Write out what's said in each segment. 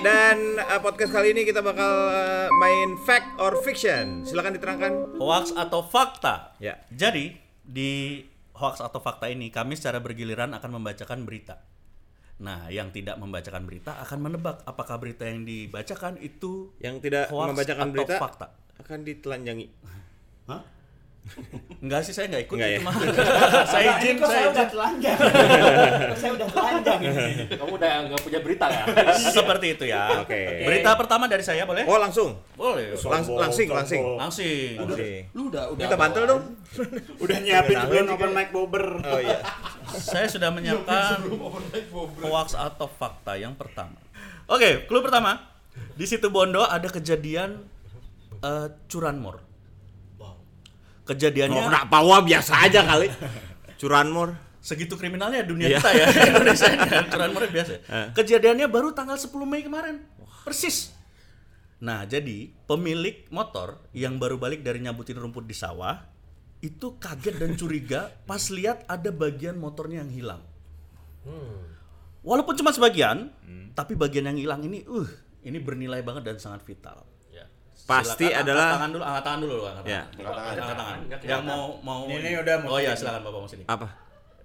dan uh, podcast kali ini kita bakal uh, main fact or fiction. Silakan diterangkan. Hoax atau fakta? Ya. Jadi di hoax atau fakta ini kami secara bergiliran akan membacakan berita. Nah, yang tidak membacakan berita akan menebak apakah berita yang dibacakan itu Yang tidak Hoax membacakan atau berita fakta? akan ditelanjangi. Hah? Enggak sih saya nggak ikut Enggak itu ya? mah. saya izin, kok saya saya udah izin. telanjang. Kok saya udah telanjang ini. Kamu udah nggak punya berita ya? Seperti itu ya. Oke. Berita pertama dari saya boleh? Oh langsung. Boleh. Langs- langsing, langsing. Langsing. Langsing. Lu udah udah. Minta bantal dong. Udah nyiapin sebelum open mic bober. Oh iya. Saya sudah menyiapkan hoax atau fakta yang pertama. Oke, clue pertama. Di situ Bondo ada kejadian eh, curanmor. Kejadiannya Oh, kenapa wah biasa aja kali. Curanmor. segitu kriminalnya dunia Iya. kita ya Indonesia ya, curanmor biasa. Kejadiannya baru tanggal 10 Mei kemarin. Persis. Nah, jadi pemilik motor yang baru balik dari nyabutin rumput di sawah itu kaget dan curiga pas lihat ada bagian motornya yang hilang. Walaupun cuma sebagian, tapi bagian yang hilang ini, uh, ini bernilai banget dan sangat vital. Pasti Silakan, adalah- angkat tangan dulu, angkat tangan dulu, angkat Ya. tangan. Angkat tangan. Yang mau mau Ini udah mau Oh ya, silakan Bapak mau sini. Apa?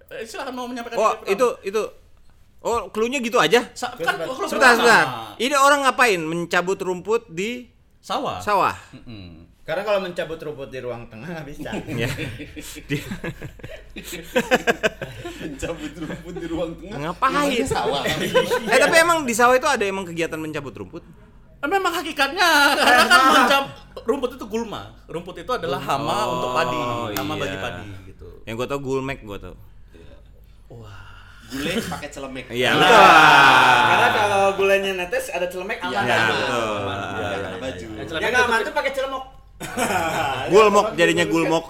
Eh, silakan mau menyampaikan Oh, pertama. itu itu Oh, clue-nya gitu aja? Sa- kan oh, Sebentar, pertama. sebentar. Ini orang ngapain? Mencabut rumput di Sawah. sawah. Mm-mm. Karena kalau mencabut rumput di ruang tengah nggak bisa. Ya. Di- Mencabut rumput di ruang tengah. ngapain? Sawah. Eh, tapi emang di sawah itu ada emang kegiatan mencabut rumput? Eh, Memang hakikatnya karena kan mencap rumput itu gulma. Rumput itu adalah hama untuk padi, hama bagi iya. padi gitu. Yang gue tau gulmek gue tau. Gule pakai celemek. Iya. Nah. Karena kalau gulanya netes ada celemek aman Ya, kan? betul. Aman, Iya, nggak iya, kena baju. Ya nggak aman tuh pakai celemok. Gulmok jadinya gulmok.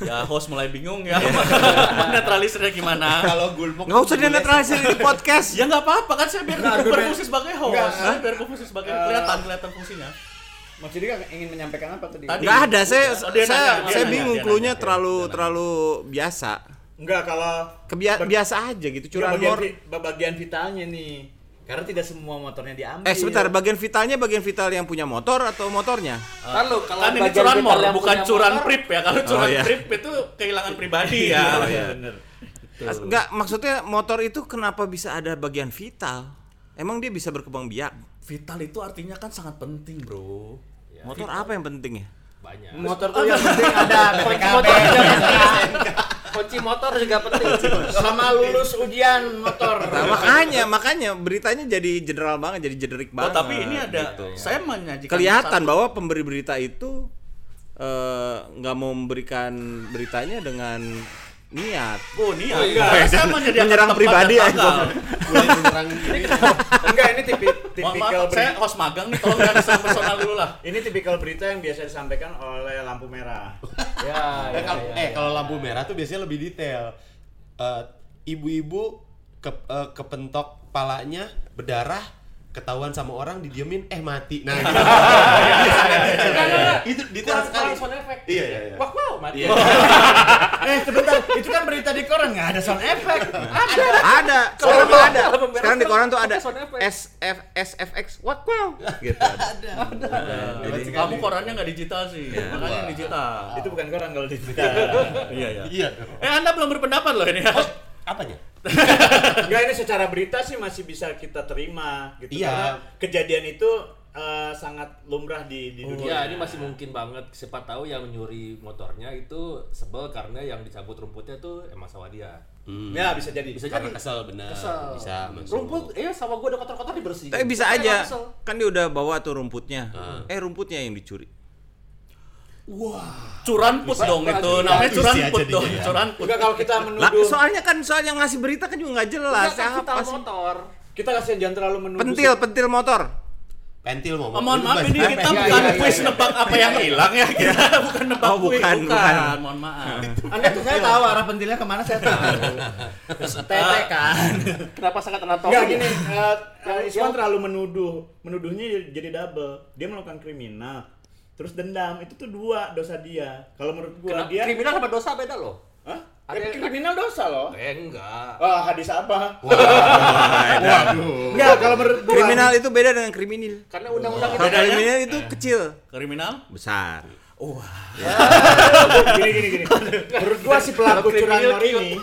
Ya host mulai bingung ya. Netralisirnya gimana? Kalau gulmok Nggak usah dinetralisir di podcast. Ya nggak apa-apa kan saya biar argumen- berfungsi sebagai host. Nggak. Saya biar berfungsi sebagai Eh. kelihatan kelihatan fungsinya. Kan ingin menyampaikan apa tadi? Tadi. Nggak ada, saya Oh, saya nanya, saya bingung clue-nya terlalu terlalu biasa. Enggak kalau Kebia Ber- biasa aja gitu Nggak, bagian, bagian vitalnya nih. Karena tidak semua motornya diambil. Eh sebentar, bagian vitalnya bagian vital yang punya motor atau motornya? Kalau kalau Kan ini bagian curan vital mor, yang bukan curan motor, prip ya. Kalau curan iya. prip itu kehilangan pribadi ya. Oh, iya. Bener. As- Enggak, maksudnya motor itu kenapa bisa ada bagian vital? Emang dia bisa berkembang biak? Vital itu artinya kan sangat penting, Bro. Motor apa yang penting ya? banyak. Motor tuh yang penting ada BPKB. motor juga penting. Kunci motor juga penting. Sama lulus ujian motor. Nah, makanya, makanya beritanya jadi general banget, jadi generik Oh, banget. tapi ini ada gitu. saya menyajikan Kelihatan satu- bahwa pemberi berita itu eh, nggak mau memberikan beritanya dengan niat. Oh, nih ya. Oh, iya. Saya menyediakan Menyerang pribadi ya. Mulai menyerang Enggak, ini tipi, tipikal maaf, saya berita. host magang nih, tolong jangan diserang personal dulu lah. Ini tipikal berita yang biasa disampaikan oleh lampu merah. Ya, ya, kalau- ya, eh ya. kalau lampu merah tuh biasanya lebih detail. Eh, ibu-ibu ke, eh, kepentok palanya berdarah ketahuan sama orang didiemin eh mati nah gitu. itu detail sekali iya iya iya Wah, wow, mati. Iya. eh, sebentar. Itu kan berita di koran nggak ada sound effect. Ada. Ada, sekarang tuh ada. Sekarang di koran tuh ada sound effect. SF SFX what wow gitu. Ada. Jadi kamu korannya nggak digital sih, makanya yang digital. Itu bukan koran kalau di Iya, iya. iya Eh, Anda belum berpendapat loh ini. apanya Enggak ini secara berita sih masih bisa kita terima gitu Iya. karena kejadian itu eh, sangat lumrah di di dunia. Ya, ini masih mungkin banget. Siapa tahu yang nyuri motornya itu sebel karena yang dicabut rumputnya tuh emang sawah dia. Ya bisa jadi. Bisa karena jadi. kesel benar Kesel. bisa masuk Rumput, iya sawah gua udah kotor-kotor dibersihin. Tapi bisa aja. Kan dia udah bawa tuh rumputnya. Ah. Eh rumputnya yang dicuri. Curanput dong itu, namanya curanput dong, ya. curanput. Enggak kalau kita Lah, menuduh soalnya kan soal yang ngasih berita kan juga nggak jelas. Enggak, kan vital sih? motor. kita kasih jangan terlalu menuduh. Pentil, pentil motor. pentil mau Oh, mohon maaf ini kita Iya, bukan iya, iya, quiz iya. nebak apa yang hilang ya kita bukan nebak Oh, bukan, quiz, bukan. mohon maaf Anda tuh saya tahu arah pentilnya ke mana saya tahu. Tete kan. Kenapa sangat anatomi? Enggak gini, eh, eh, terlalu menuduh. Menuduhnya jadi double. Dia melakukan kriminal. Terus dendam, itu tuh dua dosa dia. Kalau menurut gua Kenapa- dia kriminal sama dosa beda loh. Hah? Ada- Kan kriminal dosa loh. Eh enggak. Oh, hadis apa? Waduh. Enggak, kalau menurut gua Kriminal itu beda dengan kriminal. Karena undang-undang Kalau bedanya kriminal itu kecil, Kriminal? besar. gini gini gini. Menurut gua si pelaku curanmor ini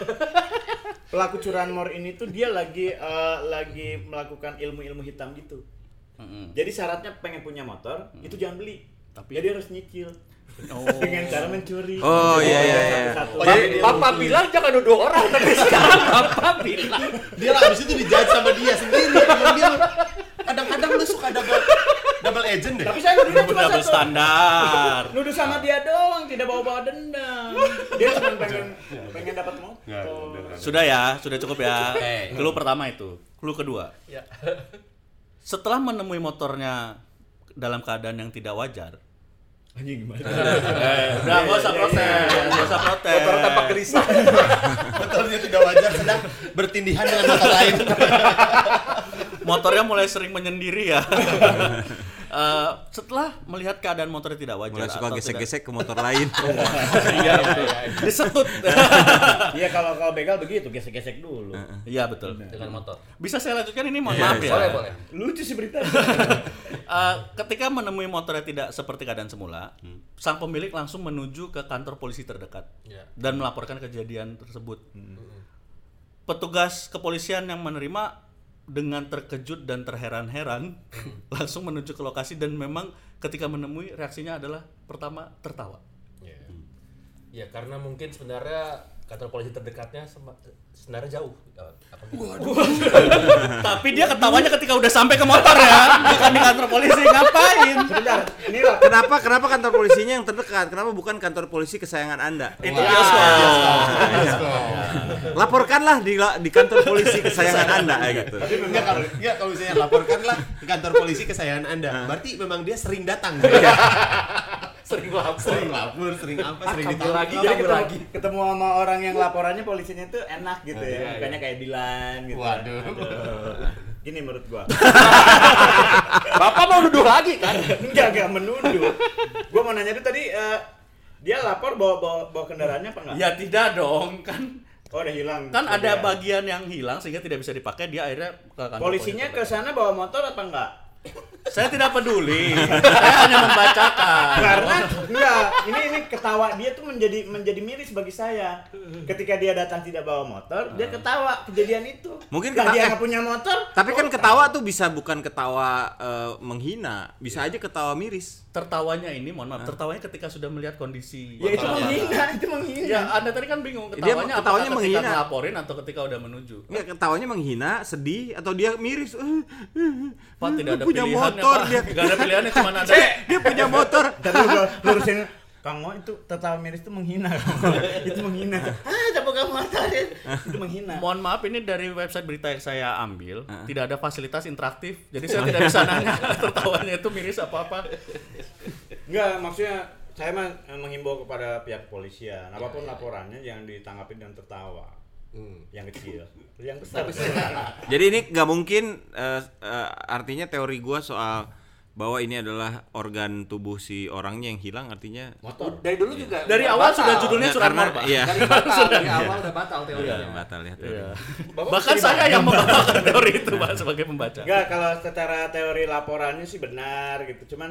pelaku curanmor ini tuh dia lagi eh, lagi melakukan ilmu-ilmu hitam gitu. Mm-mm. Jadi syaratnya pengen punya motor, itu jangan beli. Tapi- Jadi harus nyicil. Oh. Dengan cara mencuri. Oh, iya, iya, iya. Oh, dia Papa bilang jangan nuduh orang, tapi sekarang Papa bilang. Dia lah abis itu dijudge sama dia sendiri. Diam-diam. Kadang-kadang lu suka double double agent deh. Tapi saya nuduhnya cuma Double satu. standar. Nuduh sama dia doang, tidak bawa-bawa dendam. Dia cuma pengen pengen dapat motor. Sudah ya, sudah cukup ya. Clue pertama itu. Clue kedua. Ya. Setelah menemui motornya dalam keadaan yang tidak wajar. Anjing gimana? Eh, udah nggak usah protes, nggak usah protes. Motor tanpa gerisah. Motornya tidak wajar sedang bertindihan dengan motor lain. Motornya mulai sering menyendiri ya. Eh, setelah melihat keadaan motornya tidak wajar Mulai suka gesek-gesek ke motor lain. tidak- Iya, betul. Disetut. Iya kalau kalau begal begitu gesek-gesek dulu. Iya betul. Dengan motor. Bisa saya lanjutkan ini mohon Iya, maaf ya. Boleh, boleh. Lucu sih berita. Eh, ketika menemui motornya tidak seperti keadaan semula, sang pemilik langsung menuju ke kantor polisi terdekat Ya. dan melaporkan kejadian tersebut. Petugas kepolisian yang menerima dengan terkejut dan terheran-heran langsung menuju ke lokasi dan memang ketika menemui reaksinya adalah pertama tertawa. Ya. Ya karena mungkin sebenarnya kantor polisi terdekatnya sebenarnya jauh. Apa gitu? Tapi dia ketawanya ketika udah sampai ke motor ya, bukan di kantor polisi. Ngapain? Sebentar, ini lah. Kenapa kenapa kantor polisinya yang terdekat? Kenapa bukan kantor polisi kesayangan Anda? Itu bioskop. Laporkanlah di di kantor polisi kesayangan Anda kayak gitu. Enggak kalau enggak kalau misalnya laporkanlah ke kantor polisi kesayangan Anda. Berarti memang dia sering datang. Sering lapor. sering lapor, sering apa, sering kabur ditangkap. lagi. Jadi ketemu, lagi. ketemu sama orang yang laporannya polisinya tuh enak gitu ya. Iya, iya. kayak Dilan gitu. Waduh. Aduh. Gini menurut gua. Lagi kan? enggak enggak menuduh. Gua mau nanya tuh tadi eh, dia lapor bawa bawa, bawa kendaraannya apa enggak? Ya tidak dong, kan Oh udah hilang. kan ada bagian yang hilang sehingga tidak bisa dipakai dia akhirnya ke kantor Polisinya ke sana bawa motor apa enggak? Saya tidak peduli saya hanya membacakan Karena enggak, ini ini ketawa dia tuh menjadi menjadi miris bagi saya. Ketika dia datang tidak bawa motor, dia ketawa kejadian itu. Mungkin keta- dia eh, nggak punya motor. Tapi kan ketawa tuh bisa bukan ketawa eh, menghina, bisa aja ketawa miris. tertawanya ini mohon maaf tertawanya ketika sudah melihat kondisi Ya itu menghina, itu menghina. ya anda tadi kan bingung Dia ketawanya ketawanya apakah ketika menghina. ngelaporin atau ketika udah menuju Enggak ketawanya menghina, sedih atau dia miris. Pak tidak ada punya motor Pak dia. nggak ada pilihannya cuma ada dia punya motor. Tapi gua lurusin Kang Mo itu tertawa miris itu menghina. itu menghina. Ah, coba kamu ngatain. Itu menghina. mohon maaf ini dari website berita yang saya ambil tidak ada fasilitas interaktif jadi saya tidak bisa nanya tertawanya itu miris apa apa Enggak, maksudnya saya mah eh, menghimbau kepada pihak kepolisian, apa pun laporannya jangan ditanggapi dengan tertawa. Hmm. Yang kecil, yang besar. Jadi ini nggak mungkin eh, eh, artinya teori gua soal bahwa ini adalah organ tubuh si orangnya yang hilang artinya motor. Dari dulu juga. dari udah awal batal. sudah judulnya surat karena Pak iya Dari batal, dari awal udah batal teorinya. batal ya teori. Iya. Bapak bahkan saya yang membawakan teori itu pak sebagai pembaca Enggak, kalau secara teori laporannya sih benar gitu. Cuman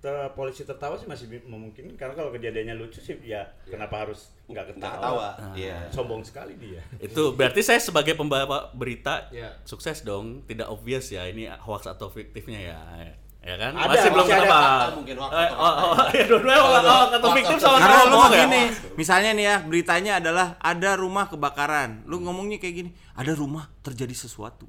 te- polisi tertawa sih masih memungkinkan karena kalau kejadiannya lucu sih ya kenapa harus nggak Enggak ketawa? ketawa. Iya. Sombong sekali dia. itu berarti saya sebagai pembawa berita Iya. sukses dong tidak obvious ya ini hoax atau fiktifnya ya ya kan Ada, masih belum ada fakta mungkin, hoax Eh, atau oh, oh, ya dua-duanya hoax atau fiktif sama Karena lu ya begini, misalnya nih ya beritanya adalah ada rumah kebakaran. Lu ngomongnya kayak gini, ada rumah terjadi sesuatu.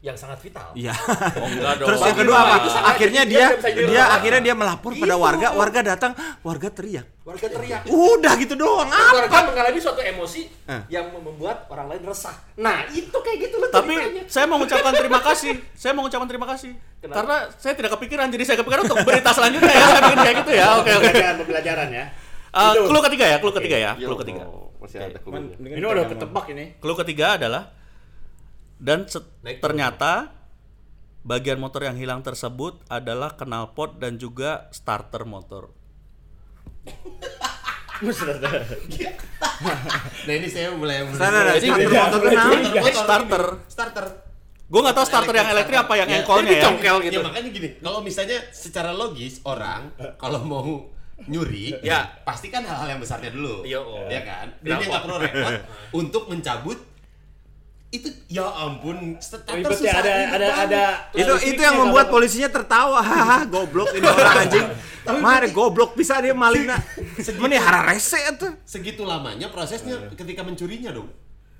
Yang sangat vital. Iya. oh enggak dong Terus yang kedua apa? Akhirnya dia dia dia akhirnya dia melapor pada Itu. warga, warga datang, warga teriak. Warga teriak. Udah gitu doang. Warga Apa? mengalami suatu emosi Eh. yang membuat orang lain resah. Nah, itu kayak gitu loh tapi ceritanya. saya mau mengucapkan terima kasih saya mau mengucapkan terima kasih Kenapa? karena saya tidak kepikiran jadi saya kepikiran untuk berita selanjutnya ya saya kayak gitu ya oke oke Pembelajaran, pembelajaran ya. Eh, Itu. clue ketiga ya clue ketiga ya clue ketiga Masih ada clue-nya. Ini udah ketebak ini. Clue ketiga adalah dan Naik ternyata bagian motor yang hilang tersebut adalah knalpot dan juga starter motor. Nah ini saya mulai. Starter, motor mulai- kenapa? Starter. Starter. Gue nggak tahu starter yang elektrik apa yang engkolnya ya. congkel gitu. Ya makanya gini, kalau misalnya secara logis orang kalau mau nyuri, Ya. pasti kan hal-hal yang besarnya dulu, Iya, oh. ya kan? Dan dia nggak perlu repot untuk mencabut itu ya ampun susah ya, ada ada ada itu itu yang membuat polisinya tertawa. Hahaha goblok ini orang anjing. Mari goblok bisa dia nak. Mana hara rese tuh segitu lamanya prosesnya ketika mencurinya dong.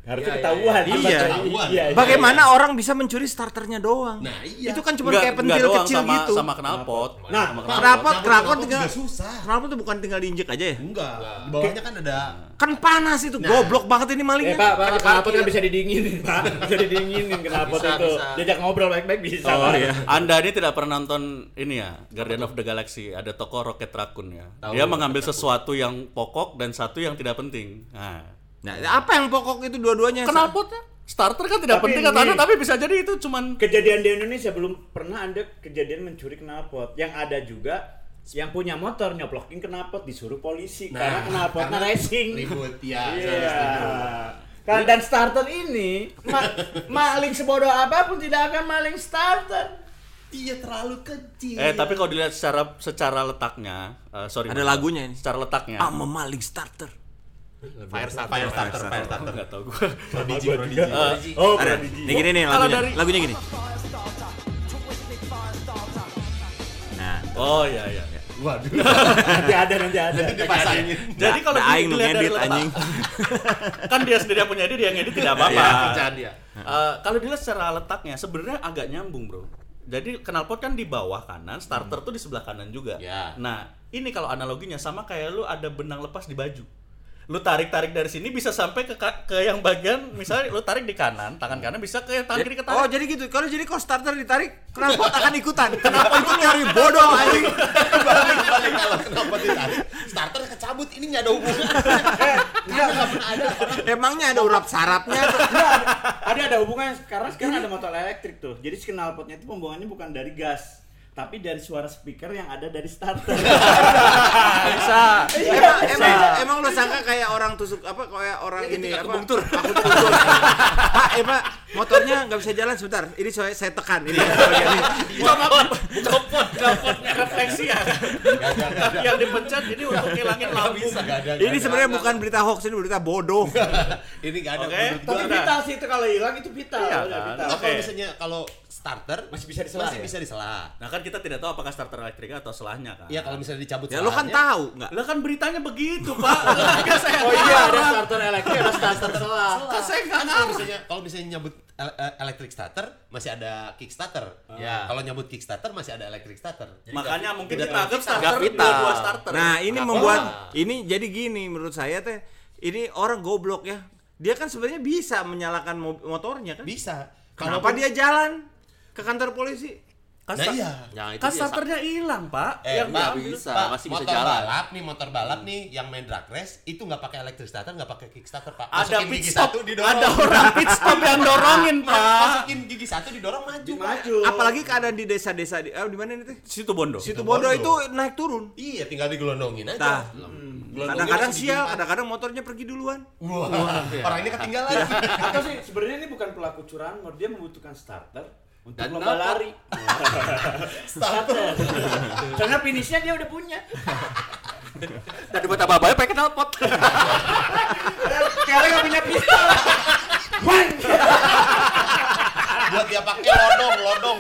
Harusnya Iya, iya, ketahuan. iya. Iya, Ketahuan. iya, iya. bagaimana orang bisa mencuri starternya doang Nah, iya. itu kan cuma kayak pentil doang kecil sama, gitu Sama knalpot. Nah? Knalpot Knalpot juga tinggal- susah. kenapa tuh bukan tinggal diinjek aja ya Enggak, di bawahnya kan ada kan panas itu goblok banget ini Eh malingnya pak, pak, kenapa kaki. kan bisa didinginin pak? Bisa didinginin Bisa, itu? Diajak ngobrol baik-baik bisa. Oh, Pak. iya. Anda ini tidak pernah nonton ini ya, Guardian of the Galaxy. Ada toko Rocket Raccoon ya. Dia mengambil sesuatu yang pokok dan satu yang tidak penting. Nah, nah apa yang pokok itu dua-duanya knalpotnya starter kan tidak Tapi penting kata Anda, tapi bisa jadi itu cuman Kejadian di Indonesia belum pernah ada kejadian mencuri knalpot. Yang ada juga yang punya motor nyoplokin knalpot disuruh polisi Nah, karena knalpotnya karena racing. ribut ya. Iya. setuju. Kan dan starter ini ma- maling sebodoh apa pun tidak akan maling starter. Iya terlalu kecil. Eh, tapi kalau dilihat secara secara letaknya, eh, sorry. Ada lagunya ini. Secara letaknya. ah memaling starter, fire starter, fire starter. Enggak tahu gue. Prodigi, prodigi. Oh, Prodigy. nih gini nih lagunya dari- lagunya gini nah Oh iya iya. Waduh. nanti ada nanti ada. Nanti dipasangin. Jadi kalau Nah, aing ngedit, anjing. kan dia sendiri yang punya ide, dia yang ngedit tidak apa-apa. Iya. Kerjaan dia. Eh, kalau dilihat secara letaknya sebenarnya agak nyambung bro. Jadi knalpot kan di bawah kanan, starter tuh di sebelah kanan juga. Ya. Nah ini kalau analoginya sama kayak lu ada benang lepas di baju. Lu tarik tarik dari sini bisa sampai ke ke yang bagian misalnya lu tarik di kanan, tangan kanan bisa ke yang tangan kiri Oh ketarik. jadi gitu. Kalau jadi kalau starter ditarik, kenapa akan ikutan? Kenapa itu nyari bodoh anjing? balik balik kenapa ditarik starter kecabut ini nggak ada hubungan nggak nggak pernah ada Emangnya ada urap sarapnya? ada ada hubungannya karena sekarang ada motor elektrik tuh. Jadi si knalpotnya itu pembuangannya bukan dari gas, tapi dari suara speaker yang ada dari starter. bisa. emang, emang, emang lu sangka kayak orang tusuk apa kayak orang Ya, ini apa? kebentur. Aku kebentur. Pak, eh Pak, motornya nggak bisa jalan sebentar. Ini saya saya tekan ini. bagian ini. Copot, copot, copotnya refleksi ya. yang dipencet ini untuk ngilangin lampu. bisa nggak ada Ini sebenarnya bukan berita hoax, ini berita bodoh. ini nggak ada tapi vital sih itu kalau hilang itu vital. Iya, udah kan? kalau Oke. misalnya kalau starter Masih bisa disela masih ya? bisa disela Nah kan kita tidak tahu apakah starter elektrik atau selahnya kan. Iya kalau misalnya dicabut Ya lu kan tahu nggak? Lah kan beritanya begitu, Pak. Saya Oh iya ada starter elektrik, ada starter selah. Kan saya nggak kan kalau tahu. misalnya kalau misalnya nyabut ele- electric starter masih ada kickstarter Ya. kalau nyabut kickstarter masih ada electric starter Makanya mungkin kita anggap starter dua starter. Nah, ini Kenapa? membuat ini jadi gini menurut saya teh. Ini orang goblok ya. Dia kan sebenarnya bisa menyalakan mo- motornya kan? bisa Kenapa dia jalan ke kantor polisi? kan, Nah, iya. Nah, itu starternya hilang, Pak. Eh, yang nggak bisa. Pak, masih bisa motor jalan. balap nih, motor balap nih yang main drag race itu nggak pakai electric starter, nggak pakai kickstarter, Pak. Ada Masukin pit gigi stop, didorong. ada orang pit stop yang dorongin, Pak. Masukin gigi satu didorong maju, Pak. Maju. Apalagi keadaan di desa-desa di eh, di mana ini teh? Situ Bondo. Situ Bondo. Bondo itu naik turun. Iya, tinggal digelondongin aja. Nah, Kadang-kadang sial, kadang-kadang motornya pergi duluan. Wah, orangnya ketinggalan. Atau sih sebenarnya ini bukan pelaku curanmor, dia membutuhkan starter untuk Dan lomba lari. starter. Karena finishnya dia udah punya. Dan buat apa-apa pakai knalpot. Kalian nggak punya pistol. Wang! Buat dia pakai lodong, lodong.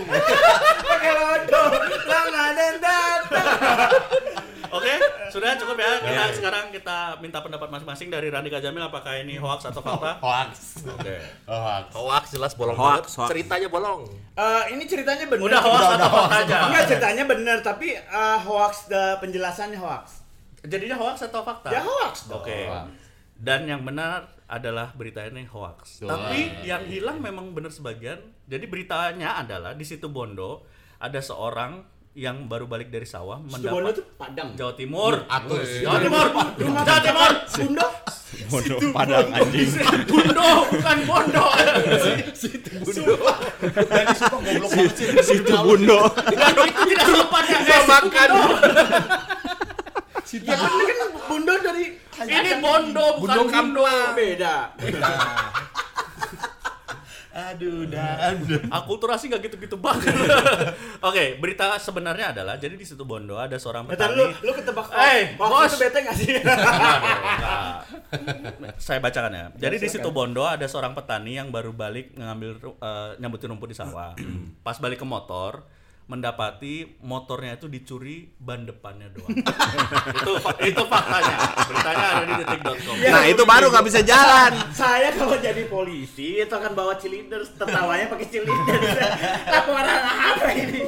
Pakai lodong. Ada yang datang. Oke, sudah cukup ya. Kita sekarang kita minta pendapat masing-masing dari Randi Kajamil apakah ini hoax atau fakta? Hoax. Oke. Hoax. Hoax jelas bolong Hoax, banget. hoax. Ceritanya bolong. Eh, ini ceritanya benar. Udah hoax atau fakta aja? Enggak ceritanya benar, tapi eh, hoax the penjelasannya hoax. Jadinya hoax atau fakta? Ya hoax. Oke. Dan yang benar adalah berita ini hoax. Tapi yang hilang memang benar sebagian. Jadi beritanya adalah di situ Bondo ada seorang yang baru balik dari sawah Situ Bondo mendapat tuh Padang. Jawa Timur. Atus. Jawa Timur. Jawa Timur. Bunda. Bondo Padang anjing. Bondo bukan Bondo. Dan di sumpah goblok banget sih. Situ Bondo. Dan itu tidak sopan ya guys. makan. Ya kan ini kan Bunda dari Ini bondo bukan Bondo. Beda. Aduh, dan. Akulturasi nggak gitu-gitu banget. Oke, berita sebenarnya adalah jadi di situ Bondo ada seorang Bentar petani. lu lu ketebak Eh, waktu bos. itu bete gak sih? Saya bacakan ya. Jadi di situ Bondo ada seorang petani yang baru balik ngambil eh, nyambutin rumput di sawah. Pas balik ke motor, mendapati motornya itu dicuri ban depannya doang. itu itu faktanya. Beritanya ada di detik.com. Ya, Nah, itu baru nggak bisa jalan. Saya kalau jadi polisi itu akan bawa silinder, tertawanya pakai silinder. Laporan apa ini?